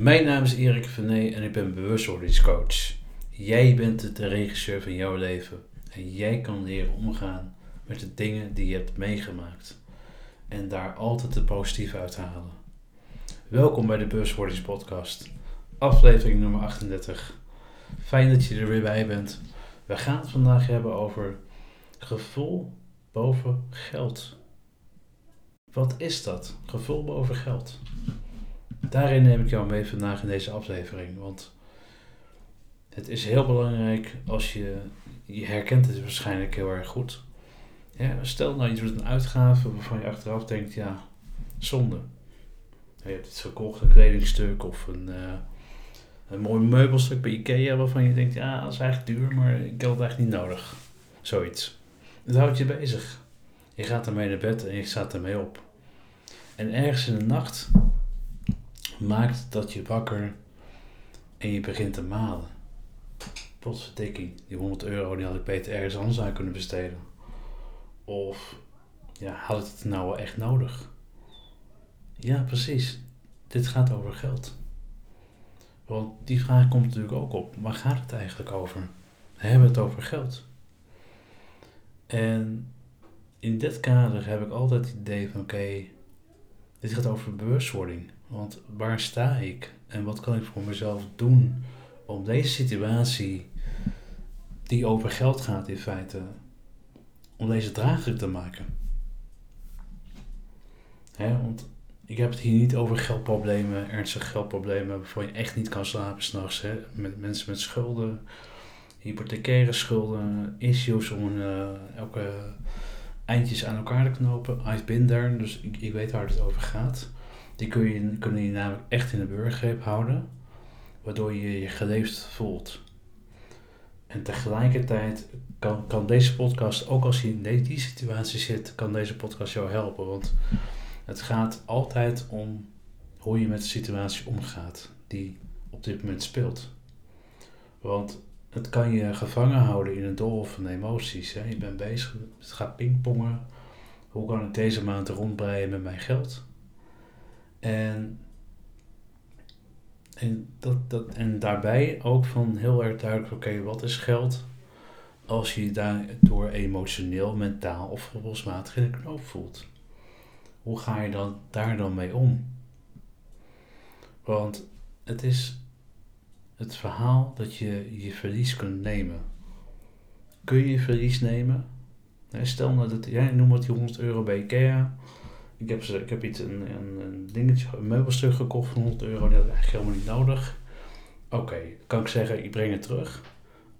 Mijn naam is Erik Venet en ik ben bewustwordingscoach. Jij bent de regisseur van jouw leven en jij kan leren omgaan met de dingen die je hebt meegemaakt en daar altijd de positieve uit halen. Welkom bij de Bewustwordingspodcast, aflevering nummer 38. Fijn dat je er weer bij bent. We gaan het vandaag hebben over gevoel boven geld. Wat is dat? Gevoel boven geld. Daarin neem ik jou mee vandaag in deze aflevering. Want het is heel belangrijk als je, je herkent het waarschijnlijk heel erg goed. Stel nou je doet een uitgave waarvan je achteraf denkt, ja, zonde. Je hebt iets gekocht, een kledingstuk of een, uh, een mooi meubelstuk bij Ikea waarvan je denkt, ja, dat is eigenlijk duur, maar ik heb het eigenlijk niet nodig. Zoiets. Het houdt je bezig. Je gaat ermee naar bed en je staat ermee op. En ergens in de nacht maakt dat je wakker en je begint te malen. Potverdikking, die 100 euro die had ik beter ergens anders aan kunnen besteden. Of ja, had ik het nou wel echt nodig? Ja, precies. Dit gaat over geld. Want die vraag komt natuurlijk ook op. Waar gaat het eigenlijk over? We hebben het over geld. En in dit kader heb ik altijd het idee van oké, dit gaat over bewustwording. Want waar sta ik en wat kan ik voor mezelf doen om deze situatie, die over geld gaat in feite, om deze draaglijk te maken? Hè, want ik heb het hier niet over geldproblemen, ernstige geldproblemen waarvan je echt niet kan slapen s'nachts. Met mensen met schulden, hypothecaire schulden, issues om uh, elke eindjes aan elkaar te knopen. I've been there, dus ik, ik weet waar het over gaat. Die kun je, kunnen je namelijk echt in de burgergreep houden, waardoor je je geleefd voelt. En tegelijkertijd kan, kan deze podcast, ook als je in die situatie zit, kan deze podcast jou helpen. Want het gaat altijd om hoe je met de situatie omgaat die op dit moment speelt. Want het kan je gevangen houden in een doolhof van emoties. Hè. Je bent bezig, het gaat pingpongen. Hoe kan ik deze maand rondbreien met mijn geld? En, en, dat, dat, en daarbij ook van heel erg duidelijk, oké, wat is geld? Als je je daardoor emotioneel, mentaal of gevoelsmatig in de knoop voelt. Hoe ga je dan, daar dan mee om? Want het is het verhaal dat je je verlies kunt nemen. Kun je verlies nemen? Stel nou dat jij noemt die 100 euro bij IKEA. Ik heb, ik heb iets, een, een, een dingetje, een meubelstuk gekocht van 100 euro. Die had ik eigenlijk helemaal niet nodig. Oké, kan ik zeggen, ik breng het terug.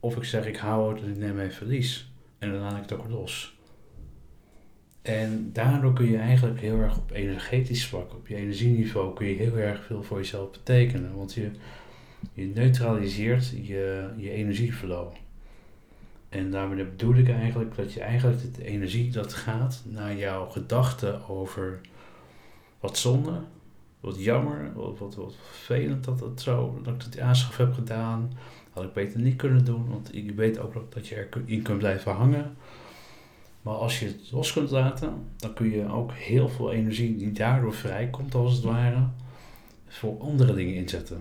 Of ik zeg, ik hou het en ik neem mijn verlies. En dan laat ik het ook los. En daardoor kun je eigenlijk heel erg op energetisch vlak, op je energieniveau, kun je heel erg veel voor jezelf betekenen. Want je, je neutraliseert je, je energieflow. En daarmee bedoel ik eigenlijk dat je eigenlijk de energie dat gaat naar jouw gedachten over wat zonde, wat jammer, wat, wat, vervelend dat, het zo, dat ik het aanschaf heb gedaan. Had ik beter niet kunnen doen, want ik weet ook dat je erin kunt blijven hangen. Maar als je het los kunt laten, dan kun je ook heel veel energie die daardoor vrijkomt, als het ware, voor andere dingen inzetten.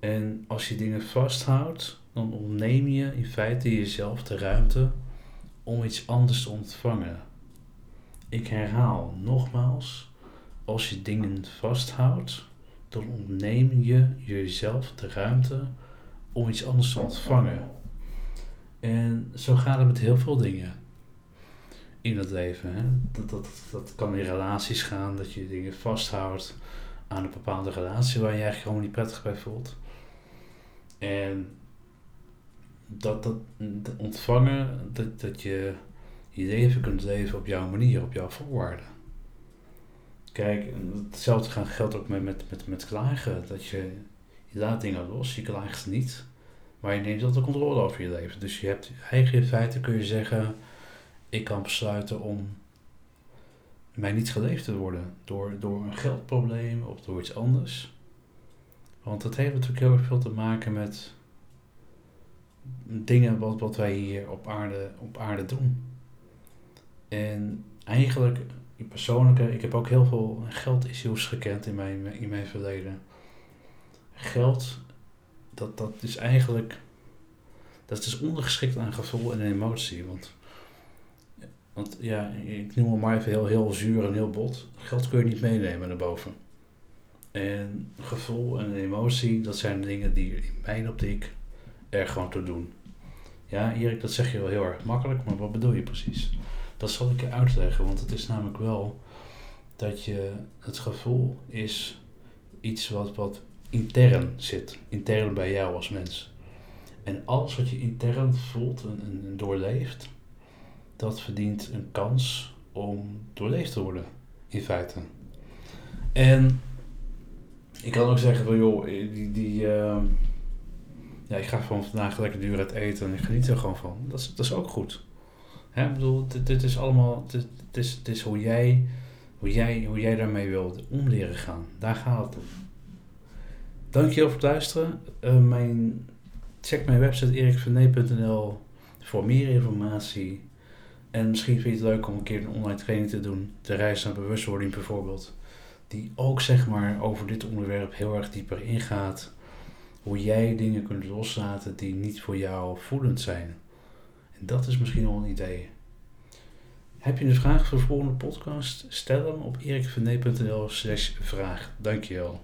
En als je dingen vasthoudt, dan ontneem je in feite jezelf de ruimte om iets anders te ontvangen. Ik herhaal nogmaals, als je dingen vasthoudt, dan ontneem je jezelf de ruimte om iets anders te ontvangen. En zo gaat het met heel veel dingen in het leven. Hè? Dat, dat, dat kan in relaties gaan, dat je dingen vasthoudt aan een bepaalde relatie waar je eigenlijk gewoon niet prettig bij voelt. En dat, dat, ontvangen, dat, dat je je leven kunt leven op jouw manier, op jouw voorwaarden. Kijk, hetzelfde geldt ook met, met, met, met klagen. Dat je, je laat dingen los, je klaagt niet. Maar je neemt altijd de controle over je leven. Dus je hebt eigen in feite kun je zeggen, ik kan besluiten om mij niet geleefd te worden door, door een geldprobleem of door iets anders. Want dat heeft natuurlijk heel erg veel te maken met dingen wat, wat wij hier op aarde, op aarde doen. En eigenlijk persoonlijke, ik heb ook heel veel geldissues gekend in mijn, in mijn verleden. Geld, dat, dat is eigenlijk, dat is ondergeschikt aan gevoel en emotie. Want, want ja, ik noem het maar even heel, heel zuur en heel bot. Geld kun je niet meenemen naar boven. En gevoel en emotie, dat zijn dingen die in mijn optiek er gewoon toe doen. Ja, Erik, dat zeg je wel heel erg makkelijk, maar wat bedoel je precies? Dat zal ik je uitleggen, want het is namelijk wel dat je het gevoel is iets wat, wat intern zit, intern bij jou als mens. En alles wat je intern voelt en, en doorleeft, dat verdient een kans om doorleefd te worden, in feite. En ik kan ook zeggen van joh, die, die uh, ja, ik ga gewoon vandaag lekker duur uit eten en ik geniet er gewoon van. Dat is, dat is ook goed. Hè, ik bedoel, dit, is allemaal, dit, is, dit is hoe jij, hoe, jij, hoe jij daarmee wilt om leren gaan. Daar gaat het om. Dankjewel voor het luisteren. Uh, mijn, check mijn website erikvernee.nl voor meer informatie. En misschien vind je het leuk om een keer een online training te doen. De reis naar bewustwording bijvoorbeeld die ook zeg maar over dit onderwerp heel erg dieper ingaat. Hoe jij dingen kunt loslaten die niet voor jou voelend zijn. En dat is misschien wel een idee. Heb je een vraag voor de volgende podcast? Stel hem op erikvernee.nl slash vraag. Dankjewel.